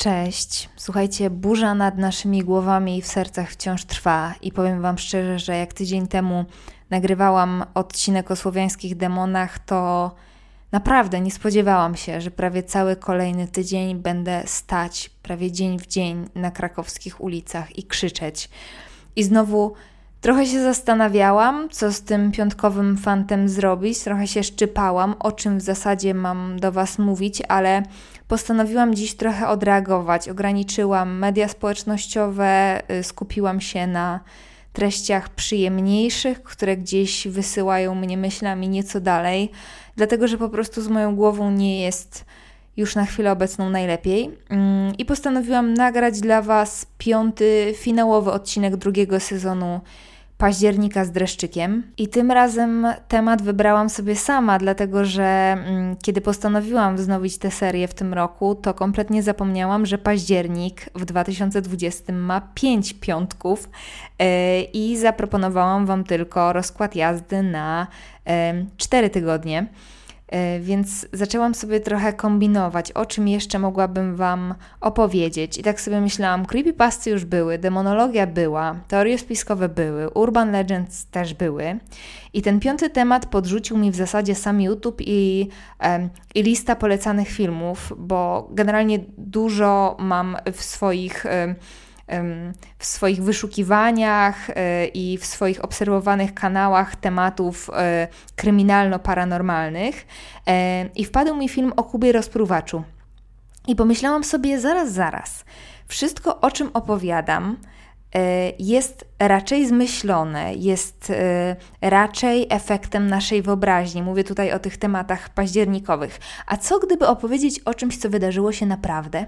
Cześć. Słuchajcie, burza nad naszymi głowami i w sercach wciąż trwa i powiem Wam szczerze, że jak tydzień temu nagrywałam odcinek o słowiańskich demonach, to naprawdę nie spodziewałam się, że prawie cały kolejny tydzień będę stać prawie dzień w dzień na krakowskich ulicach i krzyczeć. I znowu Trochę się zastanawiałam, co z tym piątkowym fantem zrobić, trochę się szczypałam, o czym w zasadzie mam do Was mówić, ale postanowiłam dziś trochę odreagować. Ograniczyłam media społecznościowe, y, skupiłam się na treściach przyjemniejszych, które gdzieś wysyłają mnie myślami nieco dalej, dlatego że po prostu z moją głową nie jest już na chwilę obecną najlepiej. Mm, I postanowiłam nagrać dla Was piąty, finałowy odcinek drugiego sezonu października z dreszczykiem. I tym razem temat wybrałam sobie sama, dlatego że mm, kiedy postanowiłam wznowić tę serię w tym roku, to kompletnie zapomniałam, że październik w 2020 ma pięć piątków yy, i zaproponowałam Wam tylko rozkład jazdy na cztery tygodnie. E, więc zaczęłam sobie trochę kombinować, o czym jeszcze mogłabym Wam opowiedzieć. I tak sobie myślałam, creepypasty już były, demonologia była, teorie spiskowe były, urban legends też były. I ten piąty temat podrzucił mi w zasadzie sam YouTube i, i lista polecanych filmów, bo generalnie dużo mam w swoich w swoich wyszukiwaniach e, i w swoich obserwowanych kanałach tematów e, kryminalno-paranormalnych e, i wpadł mi film o Kubie Rozpruwaczu. I pomyślałam sobie, zaraz, zaraz, wszystko o czym opowiadam, jest raczej zmyślone, jest raczej efektem naszej wyobraźni. Mówię tutaj o tych tematach październikowych. A co gdyby opowiedzieć o czymś, co wydarzyło się naprawdę?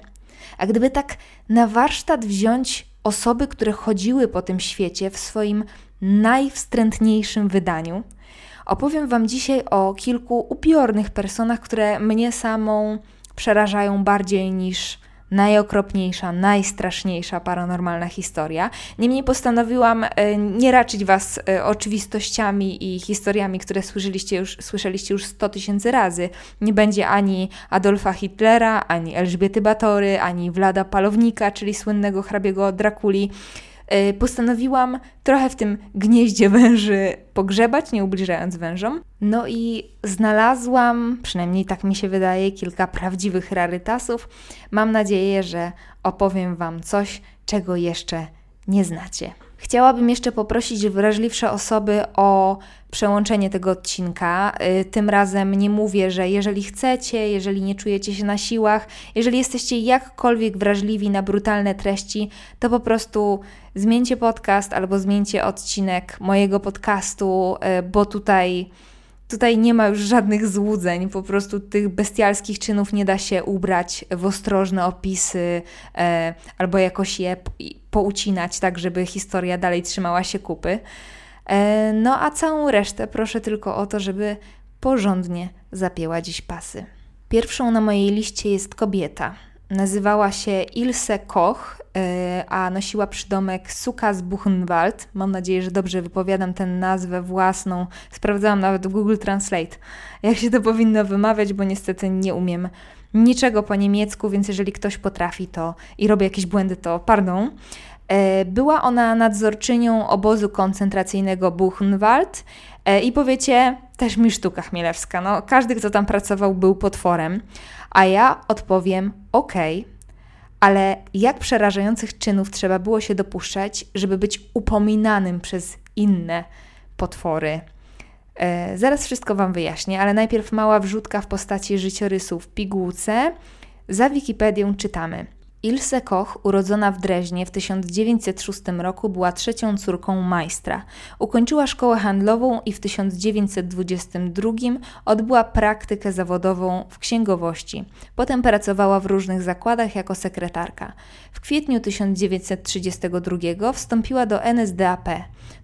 A gdyby tak na warsztat wziąć osoby, które chodziły po tym świecie w swoim najwstrętniejszym wydaniu, opowiem Wam dzisiaj o kilku upiornych personach, które mnie samą przerażają bardziej niż najokropniejsza, najstraszniejsza paranormalna historia. Niemniej postanowiłam e, nie raczyć Was e, oczywistościami i historiami, które słyszeliście już, słyszeliście już 100 tysięcy razy. Nie będzie ani Adolfa Hitlera, ani Elżbiety Batory, ani Vlada Palownika, czyli słynnego hrabiego Drakuli. E, postanowiłam trochę w tym gnieździe węży pogrzebać, nie ubliżając wężom. No i znalazłam, przynajmniej tak mi się wydaje, kilka prawdziwych rarytasów. Mam nadzieję, że opowiem Wam coś, czego jeszcze nie znacie. Chciałabym jeszcze poprosić wrażliwsze osoby o przełączenie tego odcinka. Y, tym razem nie mówię, że jeżeli chcecie, jeżeli nie czujecie się na siłach, jeżeli jesteście jakkolwiek wrażliwi na brutalne treści, to po prostu zmieńcie podcast albo zmieńcie odcinek mojego podcastu, y, bo tutaj tutaj nie ma już żadnych złudzeń, po prostu tych bestialskich czynów nie da się ubrać w ostrożne opisy e, albo jakoś je poucinać, tak żeby historia dalej trzymała się kupy. E, no a całą resztę proszę tylko o to, żeby porządnie zapięła dziś pasy. Pierwszą na mojej liście jest kobieta. Nazywała się Ilse Koch, a nosiła przydomek Suka z Buchenwald. Mam nadzieję, że dobrze wypowiadam tę nazwę własną. Sprawdzałam nawet w Google Translate, jak się to powinno wymawiać, bo niestety nie umiem niczego po niemiecku, więc jeżeli ktoś potrafi to i robi jakieś błędy, to pardon. E, była ona nadzorczynią obozu koncentracyjnego Buchenwald e, i powiecie, też mi sztuka chmielewska. No, każdy, kto tam pracował, był potworem. A ja odpowiem: OK, ale jak przerażających czynów trzeba było się dopuszczać, żeby być upominanym przez inne potwory? E, zaraz wszystko Wam wyjaśnię, ale najpierw mała wrzutka w postaci życiorysu w pigułce. Za Wikipedią czytamy. Ilse Koch, urodzona w Dreźnie w 1906 roku, była trzecią córką majstra. Ukończyła szkołę handlową i w 1922 odbyła praktykę zawodową w księgowości. Potem pracowała w różnych zakładach jako sekretarka. W kwietniu 1932 wstąpiła do NSDAP.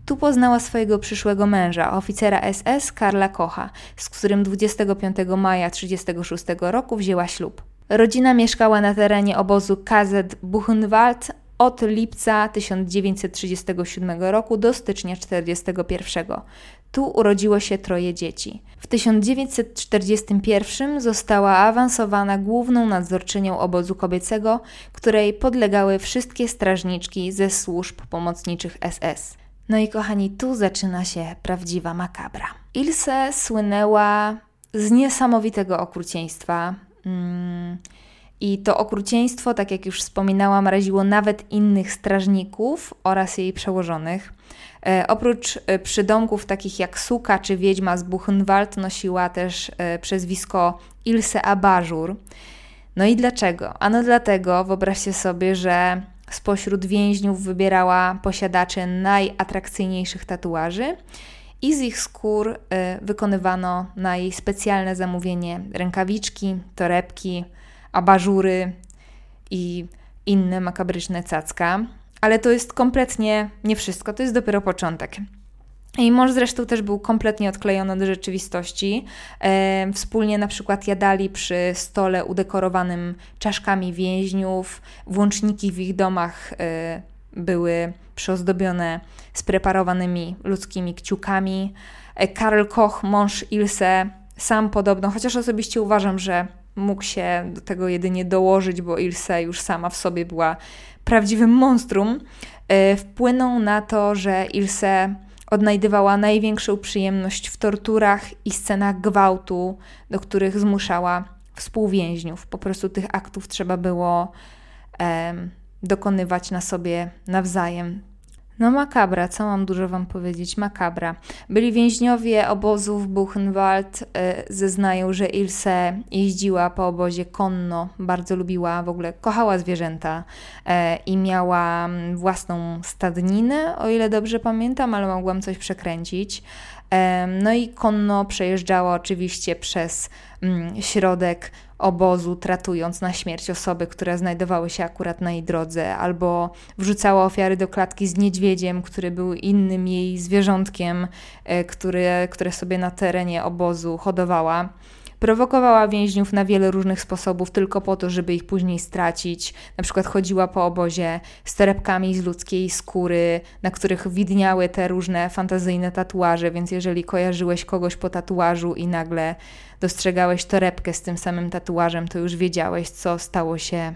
Tu poznała swojego przyszłego męża, oficera SS Karla Kocha, z którym 25 maja 1936 roku wzięła ślub. Rodzina mieszkała na terenie obozu KZ Buchenwald od lipca 1937 roku do stycznia 1941. Tu urodziło się troje dzieci. W 1941 została awansowana główną nadzorczynią obozu kobiecego, której podlegały wszystkie strażniczki ze służb pomocniczych SS. No i kochani, tu zaczyna się prawdziwa makabra. Ilse słynęła z niesamowitego okrucieństwa. Mm, I to okrucieństwo, tak jak już wspominałam, raziło nawet innych strażników oraz jej przełożonych. E, oprócz e, przydomków takich jak Suka czy Wiedźma z Buchenwald nosiła też e, przezwisko Ilse Abażur. No i dlaczego? Ano dlatego, wyobraźcie sobie, że spośród więźniów wybierała posiadaczy najatrakcyjniejszych tatuaży i z ich skór y, wykonywano na jej specjalne zamówienie rękawiczki, torebki, abażury i inne makabryczne cacka. Ale to jest kompletnie nie wszystko, to jest dopiero początek. I mąż zresztą też był kompletnie odklejony od rzeczywistości. E, wspólnie na przykład jadali przy stole udekorowanym czaszkami więźniów. Włączniki w ich domach e, były przyozdobione spreparowanymi ludzkimi kciukami. E, Karl Koch, mąż Ilse, sam podobno, chociaż osobiście uważam, że mógł się do tego jedynie dołożyć, bo Ilse już sama w sobie była prawdziwym monstrum, e, wpłynął na to, że Ilse odnajdywała największą przyjemność w torturach i scenach gwałtu, do których zmuszała współwięźniów. Po prostu tych aktów trzeba było dokonywać na sobie nawzajem. No makabra, co mam dużo Wam powiedzieć? Makabra. Byli więźniowie obozów Buchenwald, e, zeznają, że Ilse jeździła po obozie konno, bardzo lubiła, w ogóle kochała zwierzęta e, i miała mm, własną stadninę, o ile dobrze pamiętam, ale mogłam coś przekręcić. No i konno przejeżdżała oczywiście przez mm, środek obozu, tratując na śmierć osoby, które znajdowały się akurat na jej drodze, albo wrzucała ofiary do klatki z niedźwiedziem, który był innym jej zwierzątkiem, e, które, które sobie na terenie obozu hodowała. Prowokowała więźniów na wiele różnych sposobów, tylko po to, żeby ich później stracić. Na przykład chodziła po obozie z torebkami z ludzkiej skóry, na których widniały te różne fantazyjne tatuaże, więc jeżeli kojarzyłeś kogoś po tatuażu i nagle dostrzegałeś torebkę z tym samym tatuażem, to już wiedziałeś, co stało się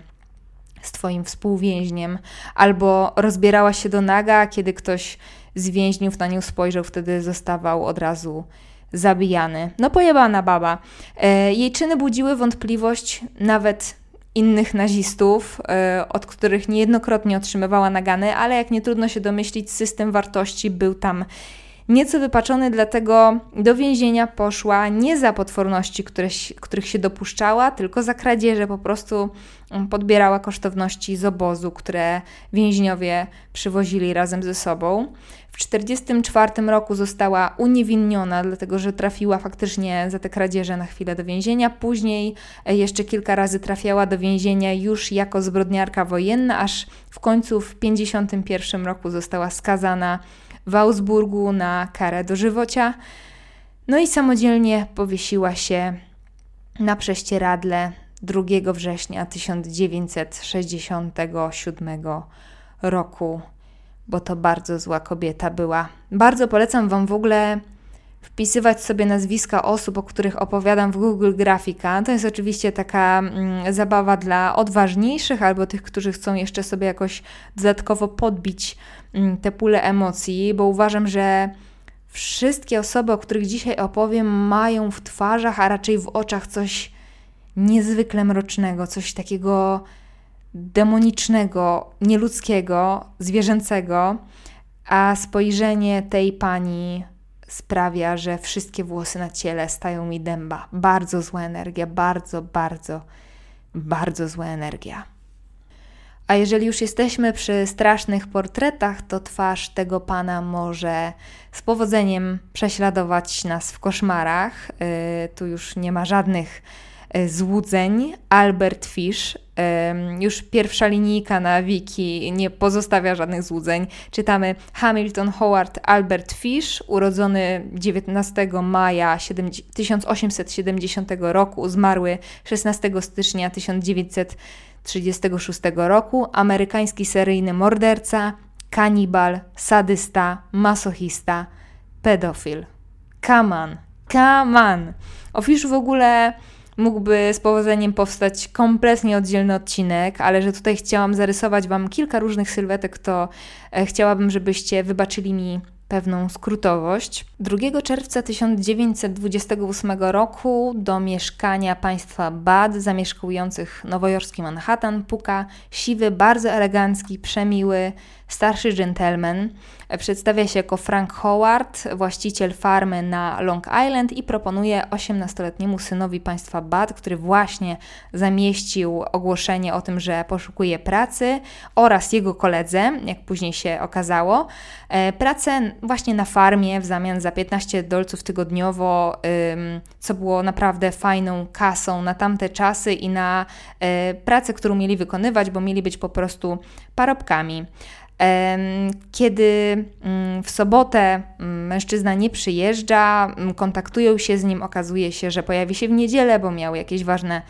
z Twoim współwięźniem, albo rozbierała się do naga, kiedy ktoś z więźniów na nią spojrzał, wtedy zostawał od razu zabijany. No pojebana baba. E, jej czyny budziły wątpliwość nawet innych nazistów, e, od których niejednokrotnie otrzymywała nagany, ale jak nie trudno się domyślić, system wartości był tam nieco wypaczony, dlatego do więzienia poszła nie za potworności, które, których się dopuszczała, tylko za kradzieże. Po prostu mm, podbierała kosztowności z obozu, które więźniowie przywozili razem ze sobą. W 1944 roku została uniewinniona, dlatego że trafiła faktycznie za te kradzieże na chwilę do więzienia. Później e, jeszcze kilka razy trafiała do więzienia już jako zbrodniarka wojenna, aż w końcu w 1951 roku została skazana w Augsburgu na karę dożywocia. No i samodzielnie powiesiła się na prześcieradle 2 września 1967 roku, bo to bardzo zła kobieta była. Bardzo polecam Wam w ogóle wpisywać sobie nazwiska osób, o których opowiadam w Google Grafika. To jest oczywiście taka mm, zabawa dla odważniejszych albo tych, którzy chcą jeszcze sobie jakoś dodatkowo podbić mm, te pule emocji, bo uważam, że wszystkie osoby, o których dzisiaj opowiem, mają w twarzach, a raczej w oczach coś niezwykle mrocznego, coś takiego demonicznego, nieludzkiego, zwierzęcego, a spojrzenie tej pani sprawia, że wszystkie włosy na ciele stają mi dęba. Bardzo zła energia, bardzo, bardzo, bardzo zła energia. A jeżeli już jesteśmy przy strasznych portretach, to twarz tego pana może z powodzeniem prześladować nas w koszmarach. Yy, tu już nie ma żadnych złudzeń Albert Fish. Już pierwsza linijka na wiki nie pozostawia żadnych złudzeń. Czytamy Hamilton Howard Albert Fish, urodzony 19 maja 1870 roku, zmarły 16 stycznia 1936 roku, amerykański seryjny morderca, kanibal, sadysta, masochista, pedofil. Come on. O Fish w ogóle mógłby z powodzeniem powstać kompletnie oddzielny odcinek, ale że tutaj chciałam zarysować Wam kilka różnych sylwetek, to e, chciałabym, żebyście wybaczyli mi pewną skrótowość. 2 czerwca 1928 roku do mieszkania państwa Bad zamieszkujących nowojorski Manhattan puka siwy, bardzo elegancki, przemiły, starszy gentleman. Przedstawia się jako Frank Howard, właściciel farmy na Long Island i proponuje 18-letniemu synowi państwa Bad, który właśnie zamieścił ogłoszenie o tym, że poszukuje pracy oraz jego koledze, jak później się okazało, e, pracę właśnie na farmie w zamian za 15 dolców tygodniowo, co było naprawdę fajną kasą na tamte czasy i na e, pracę, którą mieli wykonywać, bo mieli być po prostu parobkami. Kiedy mm, w sobotę mm, mężczyzna nie przyjeżdża, mm, kontaktują się z nim, okazuje się, że pojawi się w niedzielę, bo miał jakieś ważne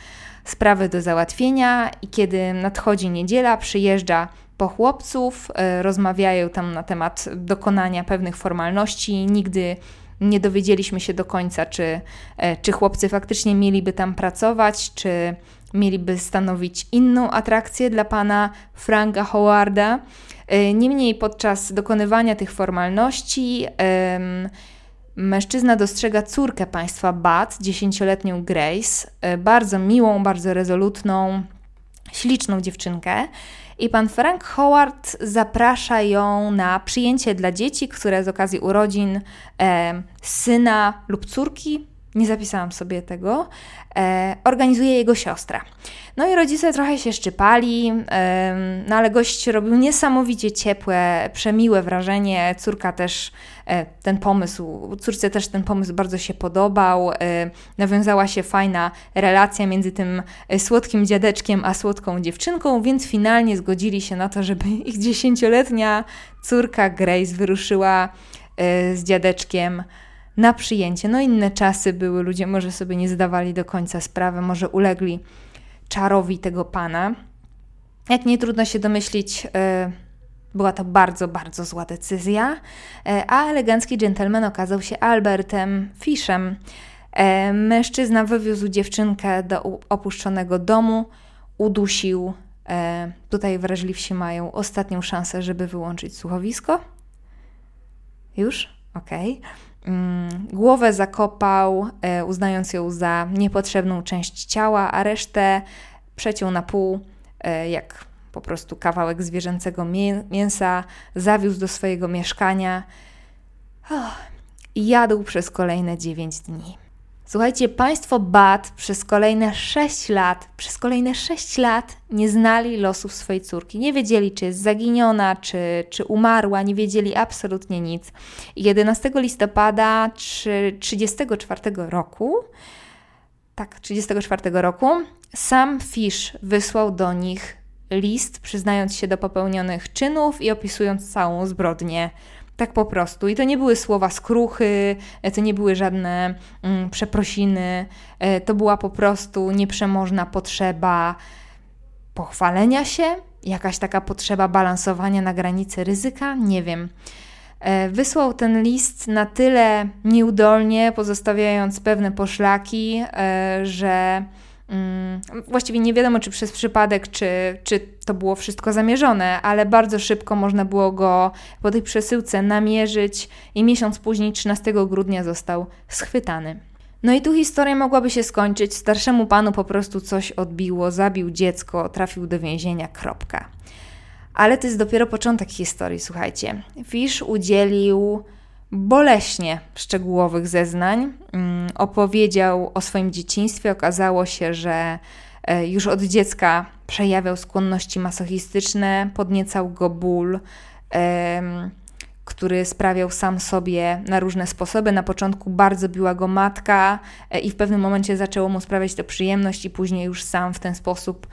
sprawy do załatwienia, i kiedy nadchodzi niedziela, przyjeżdża po chłopców, e, rozmawiają tam na temat dokonania pewnych formalności. Nigdy nie dowiedzieliśmy się do końca, czy, e, czy chłopcy faktycznie mieliby tam pracować, czy mieliby stanowić inną atrakcję dla pana Franka Howarda. E, niemniej podczas dokonywania tych formalności mężczyzna dostrzega córkę państwa Bat, dziesięcioletnią Grace, e, bardzo miłą, bardzo rezolutną, śliczną dziewczynkę. I pan Frank Howard zaprasza ją na przyjęcie dla dzieci, które z okazji urodzin syna lub córki nie zapisałam sobie tego, e, organizuje jego siostra. No i rodzice trochę się szczypali, e, no ale gość robił niesamowicie ciepłe, przemiłe wrażenie. Córka też e, ten pomysł, córce też ten pomysł bardzo się podobał. E, nawiązała się fajna relacja między tym e, słodkim dziadeczkiem a słodką dziewczynką, więc finalnie zgodzili się na to, żeby ich dziesięcioletnia córka Grace wyruszyła e, z dziadeczkiem na przyjęcie. No inne czasy były, ludzie może sobie nie zdawali do końca sprawy, może ulegli czarowi tego pana. Jak nie trudno się domyślić, e, była to bardzo, bardzo zła decyzja, e, a elegancki gentleman okazał się Albertem Fishem. E, mężczyzna wywiózł dziewczynkę do opuszczonego domu, udusił. Tutaj wrażliwsi mają ostatnią szansę, żeby wyłączyć słuchowisko. Już? Okej. Okay. Mm, głowę zakopał, e, uznając ją za niepotrzebną część ciała, a resztę przeciął na pół, e, jak po prostu kawałek zwierzęcego mięsa, zawiózł do swojego mieszkania i jadł przez kolejne dziewięć dni. Słuchajcie, państwo Bat przez kolejne 6 lat, przez kolejne 6 lat nie znali losów swojej córki. Nie wiedzieli, czy jest zaginiona, czy, czy umarła, nie wiedzieli absolutnie nic. 11 listopada 1934 roku, tak, 34 roku, sam Fish wysłał do nich list, przyznając się do popełnionych czynów i opisując całą zbrodnię tak po prostu. I to nie były słowa skruchy, e, to nie były żadne mm, przeprosiny, e, to była po prostu nieprzemożna potrzeba pochwalenia się, jakaś taka potrzeba balansowania na granicy ryzyka, nie wiem. E, wysłał ten list na tyle nieudolnie, pozostawiając pewne poszlaki, że właściwie nie wiadomo, czy przez przypadek, czy, czy to było wszystko zamierzone, ale bardzo szybko można było go po tej przesyłce namierzyć i miesiąc później, 13 grudnia, został schwytany. No i tu historia mogłaby się skończyć. Starszemu panu po prostu coś odbiło, zabił dziecko, trafił do więzienia, kropka. Ale to jest dopiero początek historii, słuchajcie. Fish udzielił boleśnie szczegółowych zeznań. Mm, opowiedział o swoim dzieciństwie. Okazało się, że e, już od dziecka przejawiał skłonności masochistyczne, podniecał go ból, który sprawiał sam sobie na różne sposoby. Na początku bardzo biła go matka e, i w pewnym momencie zaczęło mu sprawiać to przyjemność, i później już sam w ten sposób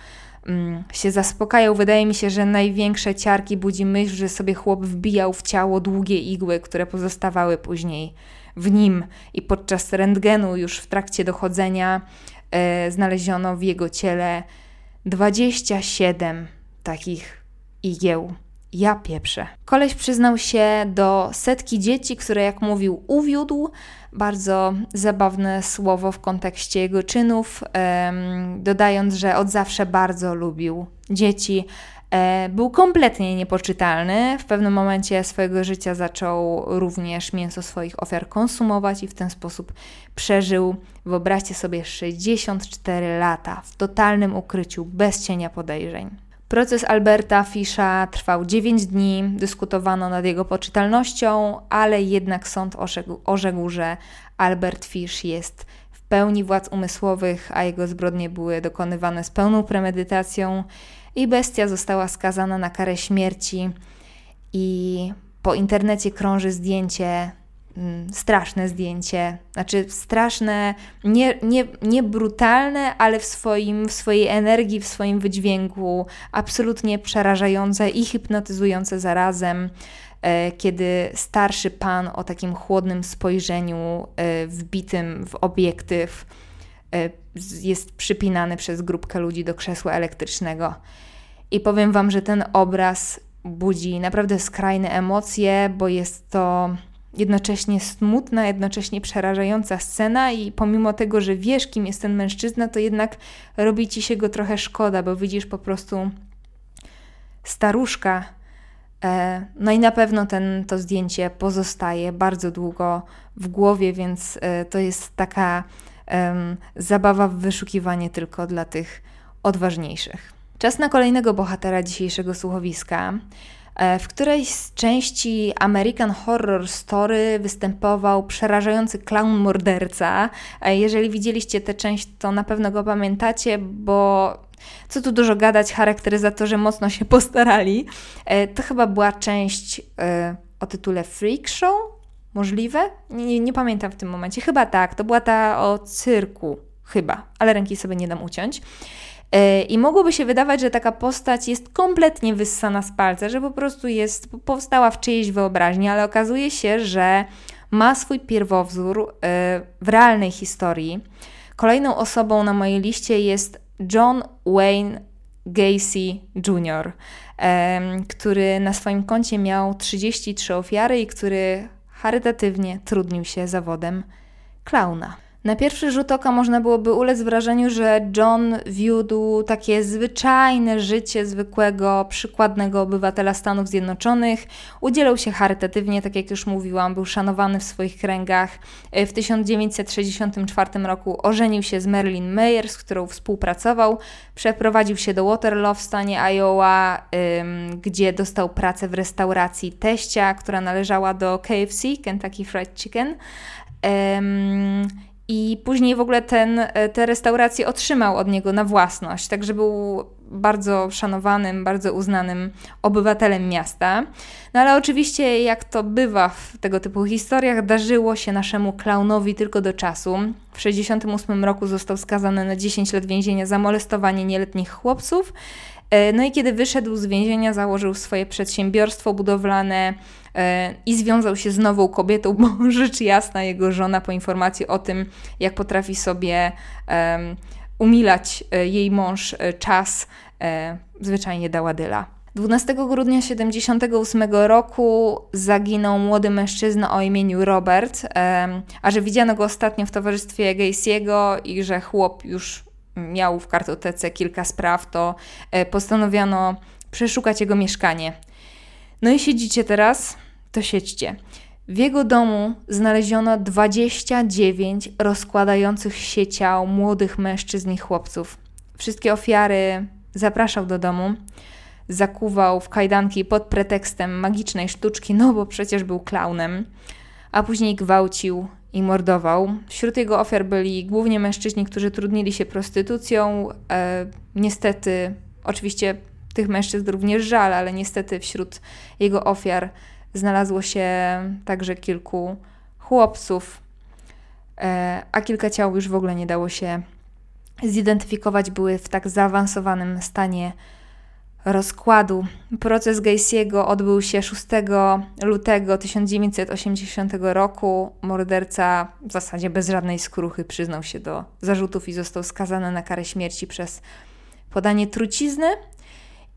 się zaspokajał. Wydaje mi się, że największe ciarki budzi myśl, że sobie chłop wbijał w ciało długie igły, które pozostawały później w nim i podczas rentgenu już w trakcie dochodzenia e, znaleziono w jego ciele 27 takich igieł ja pieprzę. Koleś przyznał się do setki dzieci, które, jak mówił, uwiódł. Bardzo zabawne słowo w kontekście jego czynów, dodając, że od zawsze bardzo lubił dzieci. E, był kompletnie niepoczytalny. W pewnym momencie swojego życia zaczął również mięso swoich ofiar konsumować i w ten sposób przeżył, wyobraźcie sobie, 64 lata w totalnym ukryciu, bez cienia podejrzeń. Proces Alberta Fisza trwał 9 dni, dyskutowano nad jego poczytalnością, ale jednak sąd orzekł, orzekł, że Albert Fish jest w pełni władz umysłowych, a jego zbrodnie były dokonywane z pełną premedytacją i bestia została skazana na karę śmierci. I po internecie krąży zdjęcie straszne zdjęcie. Znaczy straszne, nie, nie, nie brutalne, ale w, swoim, w swojej energii, w swoim wydźwięku absolutnie przerażające i hipnotyzujące zarazem. E, kiedy starszy pan o takim chłodnym spojrzeniu, e, wbitym w obiektyw, e, jest przypinany przez grupkę ludzi do krzesła elektrycznego. I powiem Wam, że ten obraz budzi naprawdę skrajne emocje, bo jest to jednocześnie smutna, jednocześnie przerażająca scena i pomimo tego, że wiesz, kim jest ten mężczyzna, to jednak robi ci się go trochę szkoda, bo widzisz po prostu staruszka. E, no i na pewno ten, to zdjęcie pozostaje bardzo długo w głowie, więc e, to jest taka um, zabawa w wyszukiwanie tylko dla tych odważniejszych. Czas na kolejnego bohatera dzisiejszego słuchowiska. E, w którejś z części American Horror Story występował przerażający clown morderca. E, jeżeli widzieliście tę część, to na pewno go pamiętacie, bo co tu dużo gadać, charakteryzatorzy mocno się postarali. E, to chyba była część o tytule Freak Show, możliwe? Nie, nie, pamiętam w tym momencie. Chyba tak, to była ta o cyrku, chyba, ale ręki sobie nie dam uciąć. E, I mogłoby się wydawać, że taka postać jest kompletnie wyssana z palca, że po prostu jest, powstała w czyjejś wyobraźni, ale okazuje się, że ma swój pierwowzór e, w realnej historii. Kolejną osobą na mojej liście jest John Wayne Gacy Jr., który na swoim koncie miał 33 ofiary i który charytatywnie trudnił się zawodem klauna. Na pierwszy rzut oka można byłoby ulec wrażeniu, że John wiódł takie zwyczajne życie zwykłego, przykładnego obywatela Stanów Zjednoczonych. Udzielał się charytatywnie, tak jak już mówiłam, był szanowany w swoich kręgach. W 1964 roku ożenił się z Marilyn Mayer, z którą współpracował. Przeprowadził się do Waterloo w stanie Iowa, gdzie dostał pracę w restauracji teścia, która należała do KFC, Kentucky Fried Chicken. I później w ogóle ten, e, te restauracje otrzymał od niego na własność, także był bardzo szanowanym, bardzo uznanym obywatelem miasta. No ale oczywiście, jak to bywa w tego typu historiach, darzyło się naszemu klaunowi tylko do czasu. W 1968 roku został skazany na 10 lat więzienia za molestowanie nieletnich chłopców. E, no i kiedy wyszedł z więzienia, założył swoje przedsiębiorstwo budowlane e, i związał się z nową kobietą, bo rzecz jasna, jego żona po informacji o tym, jak potrafi sobie umilać e, jej mąż czas, zwyczajnie dała dyla. 12 grudnia 1978 roku zaginął młody mężczyzna o imieniu Robert, a że widziano go ostatnio w towarzystwie Gacy'ego i że chłop już miał w kartotece kilka spraw, to e, postanowiono przeszukać jego mieszkanie. No i siedzicie teraz, to siedźcie. W jego domu znaleziono 29 rozkładających się ciał młodych mężczyzn i chłopców. Wszystkie ofiary zapraszał do domu, zakuwał w kajdanki pod pretekstem magicznej sztuczki, no bo przecież był klaunem, a później gwałcił, i mordował. Wśród jego ofiar byli głównie mężczyźni, którzy trudnili się prostytucją. E, niestety, oczywiście tych mężczyzn również żal, ale niestety wśród jego ofiar znalazło się także kilku chłopców, e, a kilka ciał już w ogóle nie dało się zidentyfikować, były w tak zaawansowanym stanie rozkładu. Proces Gacy'ego odbył się 6 lutego 1980 roku. Morderca w zasadzie bez żadnej skruchy przyznał się do zarzutów i został skazany na karę śmierci przez podanie trucizny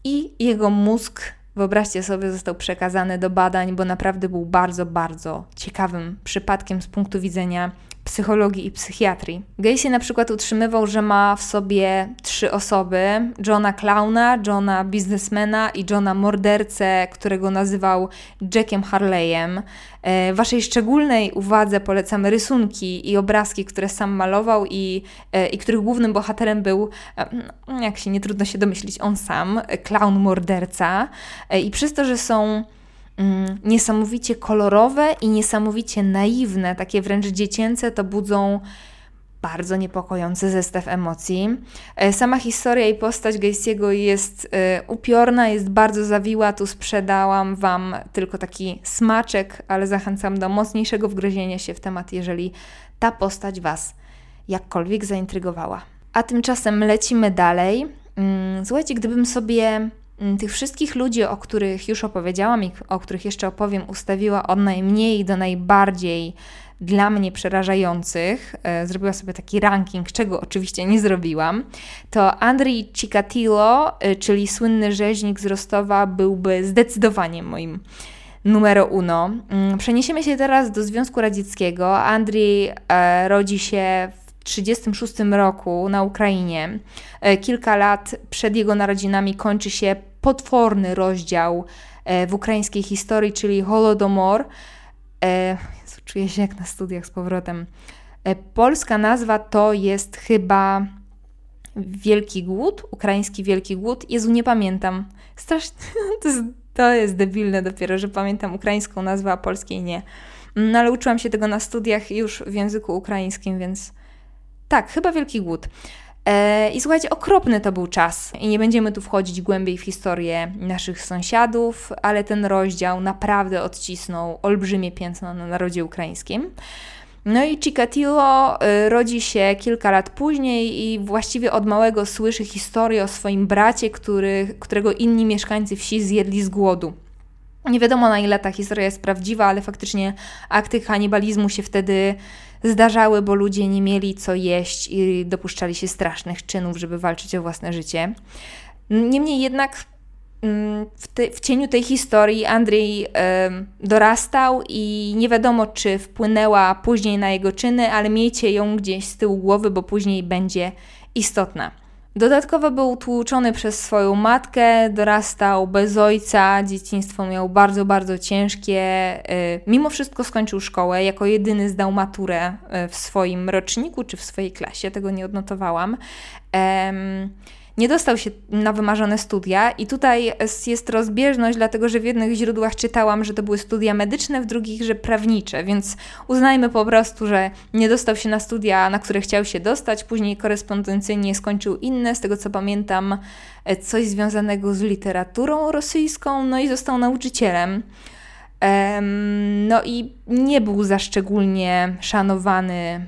i jego mózg Wyobraźcie sobie, został przekazany do badań, bo naprawdę był bardzo, bardzo ciekawym przypadkiem z punktu widzenia psychologii i psychiatrii. Gacy na przykład utrzymywał, że ma w sobie trzy osoby: Johna Clowna, Johna biznesmena i Johna mordercę, którego nazywał Jackiem Harley'em. E, waszej szczególnej uwadze polecamy rysunki i obrazki, które sam malował i, e, i których głównym bohaterem był, e, no, jak się nie trudno się domyślić, on sam, clown morderca. I przez to, że są niesamowicie kolorowe i niesamowicie naiwne, takie wręcz dziecięce, to budzą bardzo niepokojący zestaw emocji. E, sama historia i postać Gacy'ego jest e, upiorna, jest bardzo zawiła. Tu sprzedałam Wam tylko taki smaczek, ale zachęcam do mocniejszego wgryzienia się w temat, jeżeli ta postać Was jakkolwiek zaintrygowała. A tymczasem lecimy dalej. Mm, słuchajcie, gdybym sobie mm, tych wszystkich ludzi, o których już opowiedziałam i o których jeszcze opowiem, ustawiła od najmniej do najbardziej dla mnie przerażających, e, zrobiła sobie taki ranking, czego oczywiście nie zrobiłam, to Andrii Cicatillo, e, czyli słynny rzeźnik z Rostowa, byłby zdecydowanie moim numero uno. Mm, przeniesiemy się teraz do Związku Radzieckiego. Andrii e, rodzi się 1936 roku na Ukrainie. Kilka lat przed jego narodzinami kończy się potworny rozdział w ukraińskiej historii, czyli Holodomor. Czuję się jak na studiach z powrotem. E, polska nazwa to jest chyba Wielki Głód, ukraiński Wielki Głód. Jezu, nie pamiętam. Strasznie, to jest, to jest debilne dopiero, że pamiętam ukraińską nazwę, a polskiej nie. No ale uczyłam się tego na studiach już w języku ukraińskim, więc tak, chyba Wielki Głód. E, I słuchajcie, okropny to był czas. I nie będziemy tu wchodzić głębiej w historię naszych sąsiadów, ale ten rozdział naprawdę odcisnął olbrzymie piętno na narodzie ukraińskim. No i Chikatilo e, rodzi się kilka lat później i właściwie od małego słyszy historię o swoim bracie, który, którego inni mieszkańcy wsi zjedli z głodu. Nie wiadomo na ile ta historia jest prawdziwa, ale faktycznie akty kanibalizmu się wtedy zdarzały, bo ludzie nie mieli co jeść i dopuszczali się strasznych czynów, żeby walczyć o własne życie. Niemniej jednak mm, w, te, w cieniu tej historii Andrzej dorastał i nie wiadomo, czy wpłynęła później na jego czyny, ale miejcie ją gdzieś z tyłu głowy, bo później będzie istotna. Dodatkowo był tłuczony przez swoją matkę, dorastał bez ojca, dzieciństwo miał bardzo, bardzo ciężkie. Y, mimo wszystko skończył szkołę, jako jedyny zdał maturę y, w swoim roczniku czy w swojej klasie, tego nie odnotowałam nie dostał się na wymarzone studia i tutaj jest rozbieżność, dlatego że w jednych źródłach czytałam, że to były studia medyczne, w drugich, że prawnicze, więc uznajmy po prostu, że nie dostał się na studia, na które chciał się dostać, później korespondencyjnie skończył inne, z tego co pamiętam, e, coś związanego z literaturą rosyjską, no i został nauczycielem. No i nie był za szczególnie szanowany.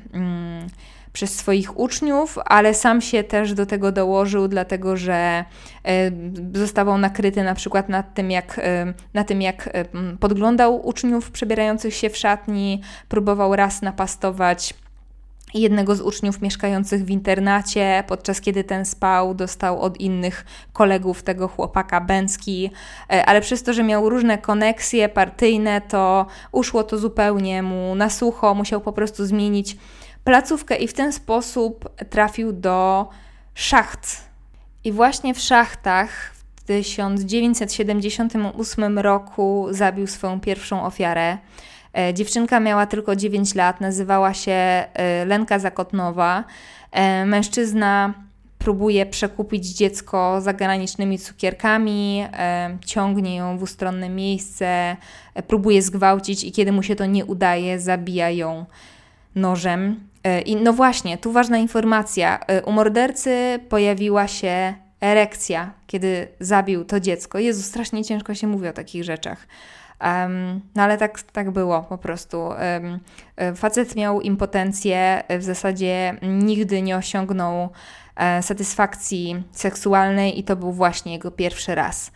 Przez swoich uczniów, ale sam się też do tego dołożył, dlatego że e, zostawał nakryty na przykład nad tym, jak, e, na tym, jak e, podglądał uczniów przebierających się w szatni, próbował raz napastować jednego z uczniów mieszkających w internacie, podczas kiedy ten spał, dostał od innych kolegów tego chłopaka bęcki, ale przez to, że miał różne koneksje partyjne, to uszło to zupełnie mu na sucho, musiał po prostu zmienić placówkę i w ten sposób trafił do szacht. I właśnie w szachtach w 1978 roku zabił swoją pierwszą ofiarę. E, dziewczynka miała tylko 9 lat, nazywała się e, Lenka Zakotnowa. E, mężczyzna próbuje przekupić dziecko zagranicznymi cukierkami, ciągnie ją w ustronne miejsce, próbuje zgwałcić i kiedy mu się to nie udaje, zabija ją nożem. E, I no właśnie, tu ważna informacja. E, u mordercy pojawiła się erekcja, kiedy zabił to dziecko. Jezu, strasznie ciężko się mówi o takich rzeczach. Um, no ale tak, tak było po prostu. Um, facet miał impotencję, w zasadzie nigdy nie osiągnął e, satysfakcji seksualnej i to był właśnie jego pierwszy raz.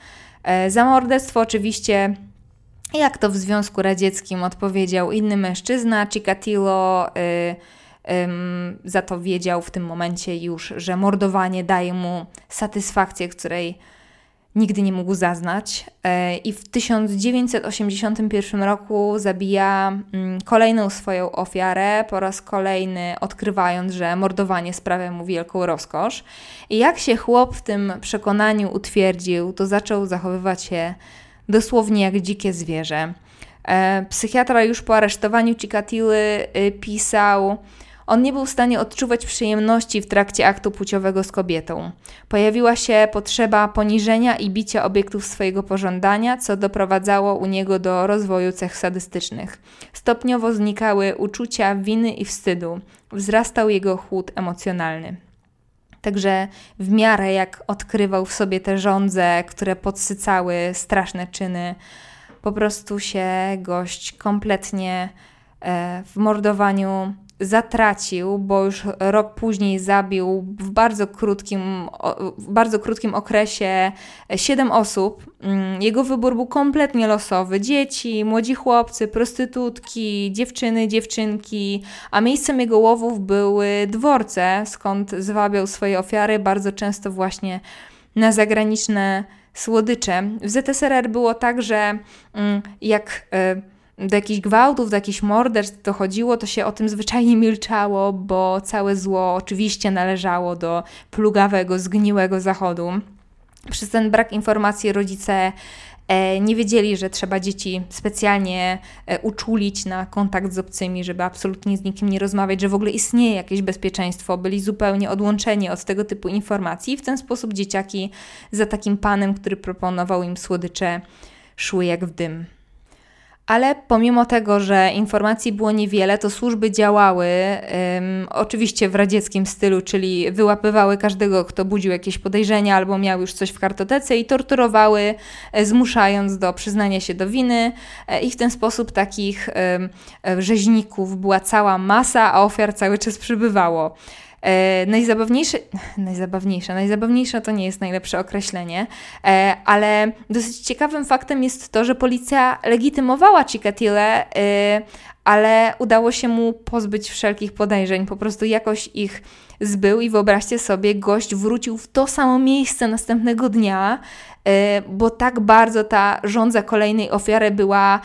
Za morderstwo oczywiście jak to w Związku Radzieckim odpowiedział inny mężczyzna, Chikatilo, y, za to wiedział w tym momencie już, że mordowanie daje mu satysfakcję, której nigdy nie mógł zaznać. E, I w 1981 roku zabija mm, kolejną swoją ofiarę, po raz kolejny odkrywając, że mordowanie sprawia mu wielką rozkosz. I jak się chłop w tym przekonaniu utwierdził, to zaczął zachowywać się dosłownie jak dzikie zwierzę. E, psychiatra już po aresztowaniu Cikatiły y, pisał on nie był w stanie odczuwać przyjemności w trakcie aktu płciowego z kobietą. Pojawiła się potrzeba poniżenia i bicia obiektów swojego pożądania, co doprowadzało u niego do rozwoju cech sadystycznych. Stopniowo znikały uczucia winy i wstydu. Wzrastał jego chłód emocjonalny. Także w miarę jak odkrywał w sobie te żądze, które podsycały straszne czyny, po prostu się gość kompletnie e, w mordowaniu zatracił, bo już rok później zabił w bardzo krótkim, w bardzo krótkim okresie siedem osób. Mm, jego wybór był kompletnie losowy. Dzieci, młodzi chłopcy, prostytutki, dziewczyny, dziewczynki, a miejscem jego łowów były dworce, skąd zwabiał swoje ofiary, bardzo często właśnie na zagraniczne słodycze. W ZSRR było tak, że mm, jak e, do jakichś gwałtów, do jakichś morderstw dochodziło, to się o tym zwyczajnie milczało, bo całe zło oczywiście należało do plugawego, zgniłego zachodu. Przez ten brak informacji rodzice e, nie wiedzieli, że trzeba dzieci specjalnie e, uczulić na kontakt z obcymi, żeby absolutnie z nikim nie rozmawiać, że w ogóle istnieje jakieś bezpieczeństwo. Byli zupełnie odłączeni od tego typu informacji. W ten sposób dzieciaki za takim panem, który proponował im słodycze, szły jak w dym. Ale pomimo tego, że informacji było niewiele, to służby działały um, oczywiście w radzieckim stylu, czyli wyłapywały każdego, kto budził jakieś podejrzenia albo miał już coś w kartotece i torturowały, e, zmuszając do przyznania się do winy. E, I w ten sposób takich um, rzeźników była cała masa, a ofiar cały czas przybywało. E, najzabawniejsze, najzabawniejsze, najzabawniejsze to nie jest najlepsze określenie, e, ale dosyć ciekawym faktem jest to, że policja legitymowała Chikatile, e, ale udało się mu pozbyć wszelkich podejrzeń, po prostu jakoś ich zbył i wyobraźcie sobie, gość wrócił w to samo miejsce następnego dnia, e, bo tak bardzo ta żądza kolejnej ofiary była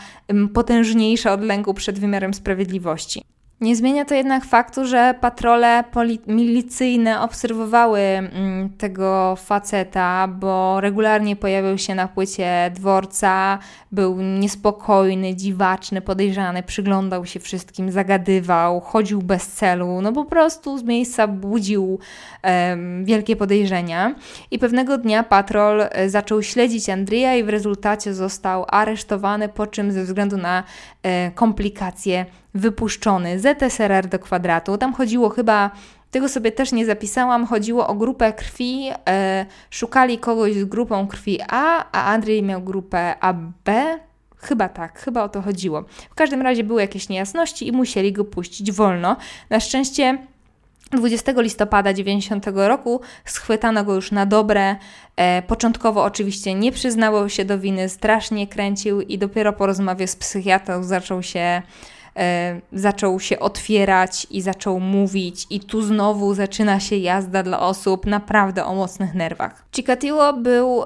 potężniejsza od lęku przed wymiarem sprawiedliwości. Nie zmienia to jednak faktu, że patrole milicyjne obserwowały mm, tego faceta, bo regularnie pojawiał się na płycie dworca, był niespokojny, dziwaczny, podejrzany, przyglądał się wszystkim, zagadywał, chodził bez celu, no po prostu z miejsca budził um, wielkie podejrzenia. I pewnego dnia patrol e, zaczął śledzić Andrija i w rezultacie został aresztowany, po czym ze względu na e, komplikacje wypuszczony. ZSRR do kwadratu. Tam chodziło chyba tego sobie też nie zapisałam. Chodziło o grupę krwi. E, szukali kogoś z grupą krwi A, a Andrzej miał grupę AB. Chyba tak, chyba o to chodziło. W każdym razie były jakieś niejasności i musieli go puścić wolno. Na szczęście 20 listopada 90 roku schwytano go już na dobre. E, początkowo oczywiście nie przyznawał się do winy, strasznie kręcił i dopiero po rozmowie z psychiatrą zaczął się zaczął się otwierać i zaczął mówić, i tu znowu zaczyna się jazda dla osób naprawdę o mocnych nerwach. Chikatilo był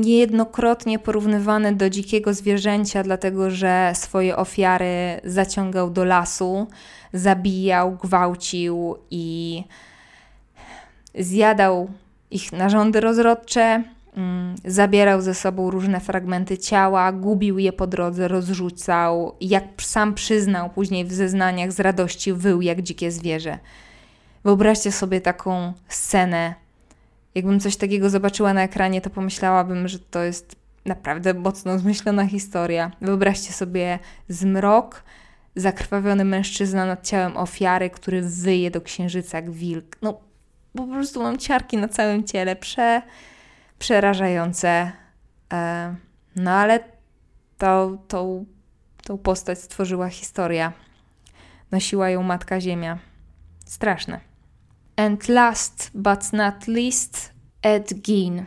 niejednokrotnie porównywany do dzikiego zwierzęcia, dlatego że swoje ofiary zaciągał do lasu, zabijał, gwałcił i zjadał ich narządy rozrodcze, zabierał ze sobą różne fragmenty ciała, gubił je po drodze, rozrzucał. Jak sam przyznał później w zeznaniach z radości, wył jak dzikie zwierzę. Wyobraźcie sobie taką scenę. Jakbym coś takiego zobaczyła na ekranie, to pomyślałabym, że to jest naprawdę mocno zmyślona historia. Wyobraźcie sobie zmrok, zakrwawiony mężczyzna nad ciałem ofiary, który wyje do księżyca jak wilk. No, po prostu mam ciarki na całym ciele. Prze przerażające. E, no ale to, tą, tą postać stworzyła historia. Nosiła ją Matka Ziemia. Straszne. And last but not least, Ed Gein.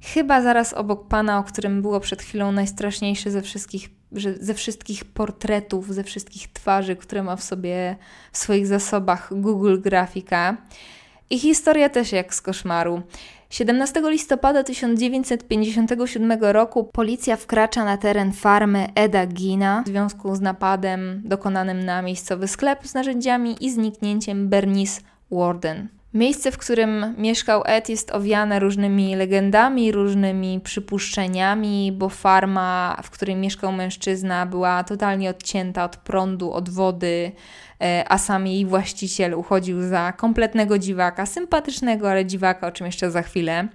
Chyba zaraz obok pana, o którym było przed chwilą najstraszniejszy ze wszystkich, ze wszystkich portretów, ze wszystkich twarzy, które ma w sobie w swoich zasobach Google Grafika. I historia też jak z koszmaru. 17 listopada 1957 roku policja wkracza na teren farmy Eda Gina w związku z napadem dokonanym na miejscowy sklep z narzędziami i zniknięciem Bernice Warden. Miejsce, w którym mieszkał Ed, jest owiane różnymi legendami, różnymi przypuszczeniami, bo farma, w której mieszkał mężczyzna, była totalnie odcięta od prądu, od wody, e, a sam jej właściciel uchodził za kompletnego dziwaka, sympatycznego, ale dziwaka, o czym jeszcze za chwilę.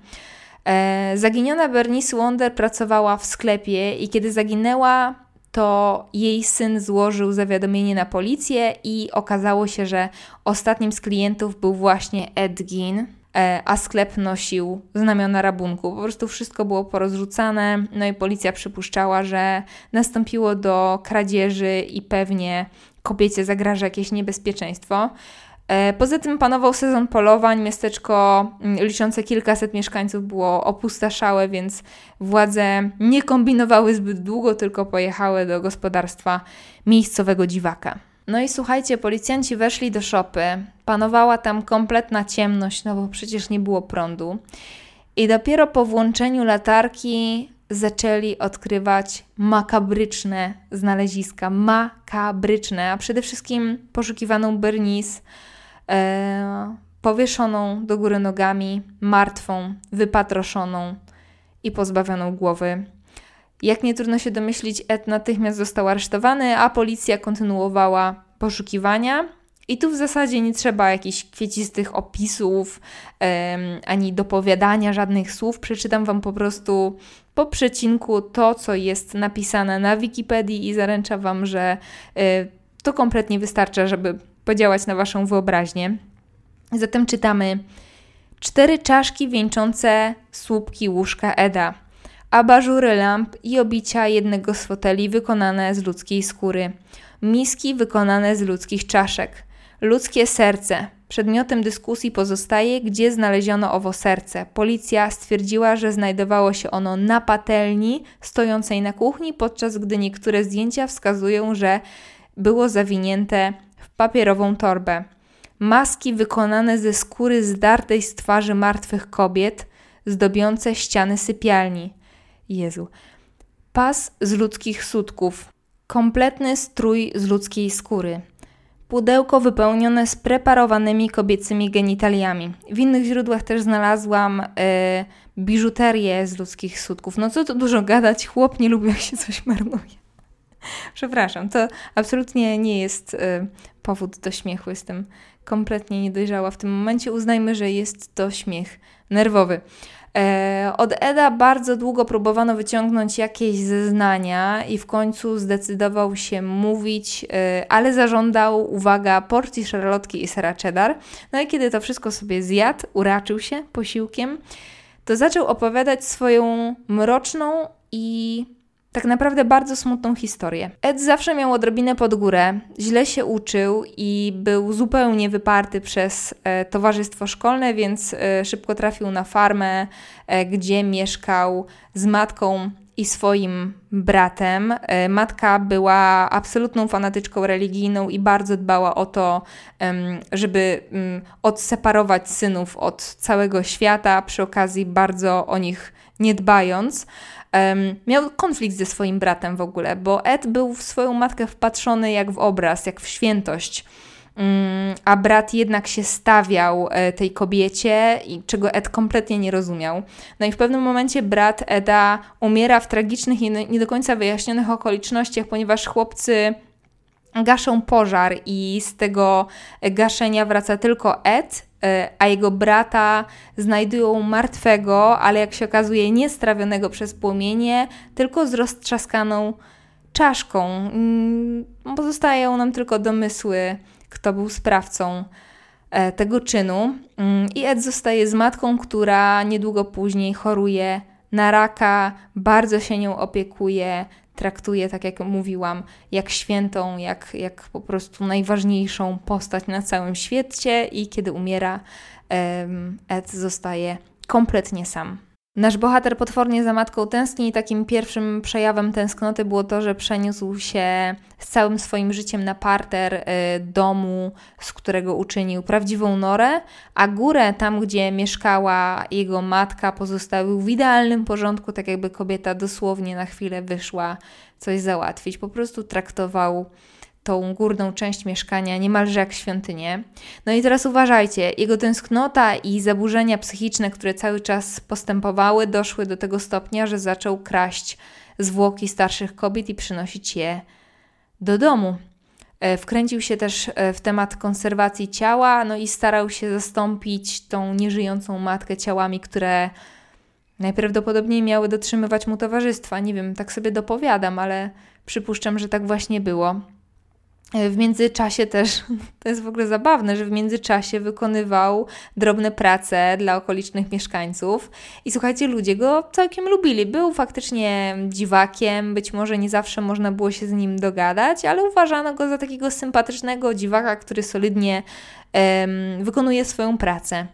E, zaginiona Bernice Wonder pracowała w sklepie i kiedy zaginęła, to jej syn złożył zawiadomienie na policję i okazało się, że ostatnim z klientów był właśnie Ed Gein, e, a sklep nosił znamiona rabunku. Po prostu wszystko było porozrzucane, no i policja przypuszczała, że nastąpiło do kradzieży i pewnie kobiecie zagraża jakieś niebezpieczeństwo. E, poza tym panował sezon polowań, miasteczko mm, liczące kilkaset mieszkańców było opustaszałe, więc władze nie kombinowały zbyt długo, tylko pojechały do gospodarstwa miejscowego dziwaka. No i słuchajcie, policjanci weszli do szopy, panowała tam kompletna ciemność, no bo przecież nie było prądu. I dopiero po włączeniu latarki zaczęli odkrywać makabryczne znaleziska, makabryczne, a przede wszystkim poszukiwaną Bernice, e, powieszoną do góry nogami, martwą, wypatroszoną i pozbawioną głowy. Jak nie trudno się domyślić, Ed natychmiast został aresztowany, a policja kontynuowała poszukiwania. I tu w zasadzie nie trzeba jakichś kwiecistych opisów ani dopowiadania żadnych słów. Przeczytam Wam po prostu po przecinku to, co jest napisane na Wikipedii i zaręczam Wam, że y, to kompletnie wystarcza, żeby podziałać na Waszą wyobraźnię. Zatem czytamy cztery czaszki wieńczące słupki łóżka Eda, abażury lamp i obicia jednego z foteli wykonane z ludzkiej skóry, miski wykonane z ludzkich czaszek, ludzkie serce. Przedmiotem dyskusji pozostaje, gdzie znaleziono owo serce. Policja stwierdziła, że znajdowało się ono na patelni stojącej na kuchni, podczas gdy niektóre zdjęcia wskazują, że było zawinięte papierową torbę. Maski wykonane ze skóry zdartej z twarzy martwych kobiet, zdobiące ściany sypialni. Jezu. Pas z ludzkich sutków. Kompletny strój z ludzkiej skóry. Pudełko wypełnione spreparowanymi kobiecymi genitaliami. W innych źródłach też znalazłam e, biżuterię z ludzkich sutków. No co tu dużo gadać, chłop nie jak się coś marnuje. Przepraszam, to absolutnie nie jest y, powód do śmiechu. Jestem kompletnie niedojrzała w tym momencie. Uznajmy, że jest to śmiech nerwowy. E, od Eda bardzo długo próbowano wyciągnąć jakieś zeznania i w końcu zdecydował się mówić, e, ale zażądał, uwaga, porcji szarlotki i sera cheddar. No i kiedy to wszystko sobie zjadł, uraczył się posiłkiem, to zaczął opowiadać swoją mroczną i tak naprawdę bardzo smutną historię. Ed zawsze miał odrobinę pod górę, źle się uczył i był zupełnie wyparty przez e, towarzystwo szkolne, więc e, szybko trafił na farmę, e, gdzie mieszkał z matką i swoim bratem. E, matka była absolutną fanatyczką religijną i bardzo dbała o to, żeby mm, odseparować synów od całego świata, przy okazji bardzo o nich nie dbając um, miał konflikt ze swoim bratem w ogóle, bo Ed był w swoją matkę wpatrzony jak w obraz, jak w świętość. Um, a brat jednak się stawiał e, tej kobiecie, i czego Ed kompletnie nie rozumiał. No i w pewnym momencie brat Eda umiera w tragicznych i nie do końca wyjaśnionych okolicznościach, ponieważ chłopcy gaszą pożar i z tego gaszenia wraca tylko Ed a jego brata znajdują martwego, ale jak się okazuje, nie strawionego przez płomienie, tylko z roztrzaskaną czaszką. Mm, pozostają nam tylko domysły, kto był sprawcą e, tego czynu. Mm, I Ed zostaje z matką, która niedługo później choruje na raka, bardzo się nią opiekuje, traktuje, tak jak mówiłam, jak świętą, jak, jak po prostu najważniejszą postać na całym świecie i kiedy umiera, Ed zostaje kompletnie sam. Nasz bohater potwornie za matką tęskni i takim pierwszym przejawem tęsknoty było to, że przeniósł się z całym swoim życiem na parter y, domu, z którego uczynił prawdziwą norę, a górę, tam gdzie mieszkała jego matka, pozostawił w idealnym porządku, tak jakby kobieta dosłownie na chwilę wyszła coś załatwić. Po prostu traktował tą górną część mieszkania niemalże jak świątynię. No i teraz uważajcie, jego tęsknota i zaburzenia psychiczne, które cały czas postępowały, doszły do tego stopnia, że zaczął kraść zwłoki starszych kobiet i przynosić je do domu. E, wkręcił się też e, w temat konserwacji ciała, no i starał się zastąpić tą nieżyjącą matkę ciałami, które najprawdopodobniej miały dotrzymywać mu towarzystwa. Nie wiem, tak sobie dopowiadam, ale przypuszczam, że tak właśnie było. W międzyczasie też, to jest w ogóle zabawne, że w międzyczasie wykonywał drobne prace dla okolicznych mieszkańców i słuchajcie, ludzie go całkiem lubili. Był faktycznie dziwakiem, być może nie zawsze można było się z nim dogadać, ale uważano go za takiego sympatycznego dziwaka, który solidnie um, wykonuje swoją pracę.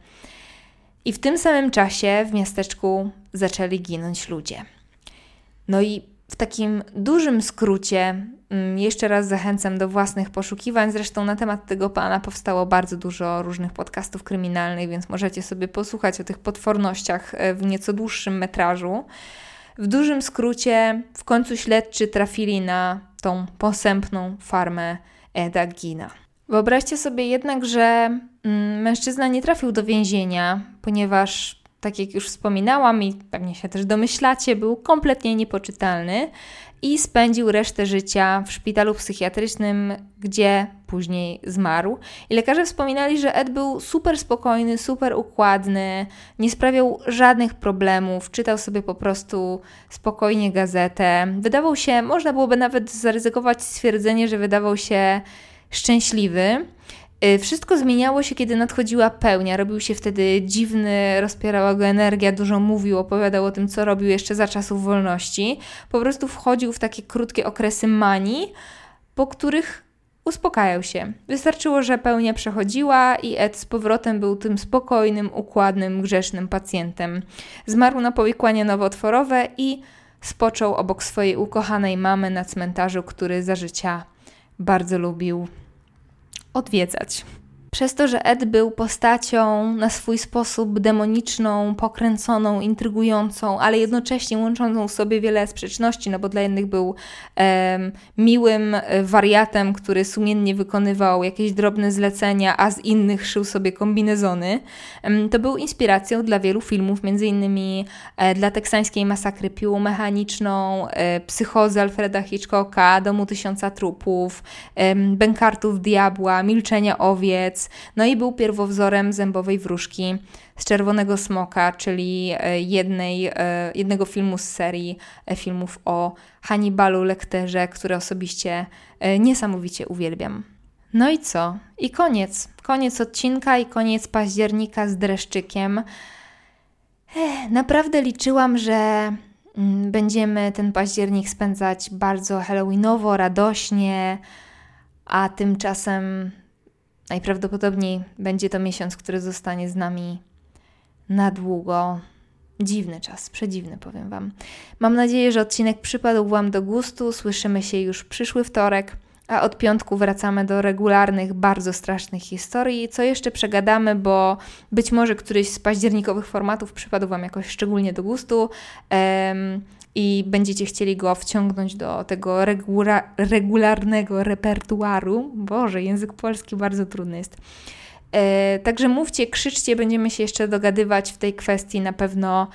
I w tym samym czasie w miasteczku zaczęli ginąć ludzie. No i w takim dużym skrócie, mm, jeszcze raz zachęcam do własnych poszukiwań. Zresztą na temat tego pana powstało bardzo dużo różnych podcastów kryminalnych, więc możecie sobie posłuchać o tych potwornościach e, w nieco dłuższym metrażu. W dużym skrócie, w końcu śledczy trafili na tą posępną farmę Eda Gina. Wyobraźcie sobie jednak, że mm, mężczyzna nie trafił do więzienia, ponieważ tak jak już wspominałam i pewnie się też domyślacie, był kompletnie niepoczytalny i spędził resztę życia w szpitalu psychiatrycznym, gdzie później zmarł. I lekarze wspominali, że Ed był super spokojny, super układny, nie sprawiał żadnych problemów, czytał sobie po prostu spokojnie gazetę. Wydawał się, można byłoby nawet zaryzykować stwierdzenie, że wydawał się szczęśliwy. Y, wszystko zmieniało się, kiedy nadchodziła pełnia. Robił się wtedy dziwny, rozpierała go energia, dużo mówił, opowiadał o tym, co robił jeszcze za czasów wolności. Po prostu wchodził w takie krótkie okresy manii, po których uspokajał się. Wystarczyło, że pełnia przechodziła i Ed z powrotem był tym spokojnym, układnym, grzesznym pacjentem. Zmarł na powikłanie nowotworowe i spoczął obok swojej ukochanej mamy na cmentarzu, który za życia bardzo lubił odwiedzać. Przez to, że Ed był postacią na swój sposób demoniczną, pokręconą, intrygującą, ale jednocześnie łączącą w sobie wiele sprzeczności, no bo dla jednych był e, miłym wariatem, który sumiennie wykonywał jakieś drobne zlecenia, a z innych szył sobie kombinezony, e, to był inspiracją dla wielu filmów, między innymi e, dla teksańskiej masakry piłą mechaniczną, e, psychozy Alfreda Hitchcocka, Domu Tysiąca Trupów, Bękartów Diabła, Milczenia Owiec, no i był pierwowzorem zębowej wróżki z Czerwonego Smoka, czyli e, jednej, e, jednego filmu z serii e, filmów o Hannibalu Lecterze, które osobiście niesamowicie uwielbiam. No i co? I koniec. Koniec odcinka i koniec października z dreszczykiem. Ech, naprawdę liczyłam, że mm, będziemy ten październik spędzać bardzo halloweenowo, radośnie, a tymczasem Najprawdopodobniej będzie to miesiąc, który zostanie z nami na długo. Dziwny czas, przedziwny powiem Wam. Mam nadzieję, że odcinek przypadł Wam do gustu. Słyszymy się już przyszły wtorek, a od piątku wracamy do regularnych, bardzo strasznych historii. Co jeszcze przegadamy, bo być może któryś z październikowych formatów przypadł Wam jakoś szczególnie do gustu. Um, i będziecie chcieli go wciągnąć do tego regula regularnego repertuaru. Boże, język polski bardzo trudny jest. E, także mówcie, krzyczcie, będziemy się jeszcze dogadywać w tej kwestii na pewno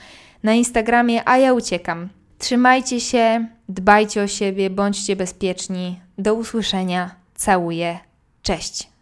na Instagramie, a ja uciekam. Trzymajcie się, dbajcie o siebie, bądźcie bezpieczni. Do usłyszenia. Całuję. Cześć.